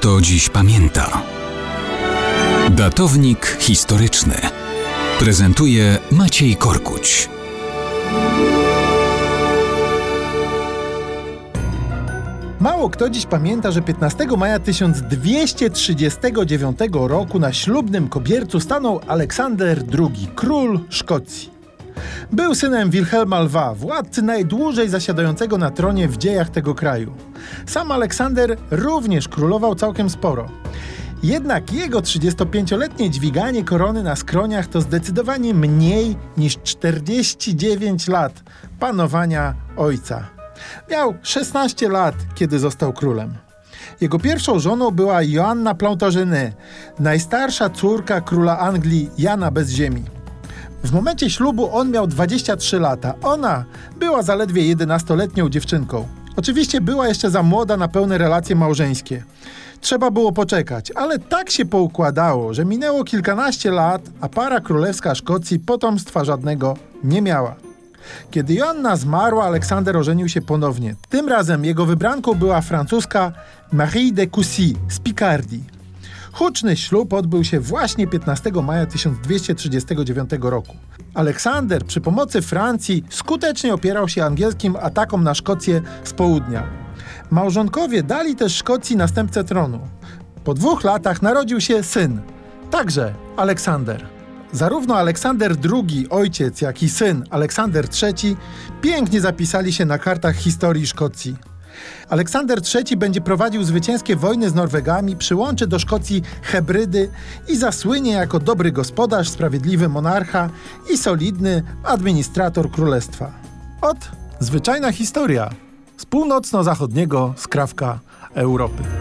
kto dziś pamięta. Datownik historyczny prezentuje Maciej Korkuć. Mało kto dziś pamięta, że 15 maja 1239 roku na ślubnym kobiercu stanął Aleksander II, król Szkocji. Był synem Wilhelma Lwa, władcy najdłużej zasiadającego na tronie w dziejach tego kraju. Sam Aleksander również królował całkiem sporo. Jednak jego 35-letnie dźwiganie korony na skroniach to zdecydowanie mniej niż 49 lat panowania ojca. Miał 16 lat, kiedy został królem. Jego pierwszą żoną była Joanna Plantagenet, najstarsza córka króla Anglii Jana bez ziemi. W momencie ślubu on miał 23 lata, ona była zaledwie 11-letnią dziewczynką. Oczywiście była jeszcze za młoda na pełne relacje małżeńskie. Trzeba było poczekać, ale tak się poukładało, że minęło kilkanaście lat, a para królewska Szkocji potomstwa żadnego nie miała. Kiedy Joanna zmarła, Aleksander ożenił się ponownie. Tym razem jego wybranką była francuska Marie de Coucy z Picardii. Huczny ślub odbył się właśnie 15 maja 1239 roku. Aleksander przy pomocy Francji skutecznie opierał się angielskim atakom na Szkocję z południa. Małżonkowie dali też Szkocji następcę tronu. Po dwóch latach narodził się syn, także Aleksander. Zarówno Aleksander II, ojciec, jak i syn Aleksander III pięknie zapisali się na kartach historii Szkocji. Aleksander III będzie prowadził zwycięskie wojny z Norwegami, przyłączy do Szkocji Hebrydy i zasłynie jako dobry gospodarz, sprawiedliwy monarcha i solidny administrator królestwa. Ot, zwyczajna historia z północno-zachodniego skrawka Europy.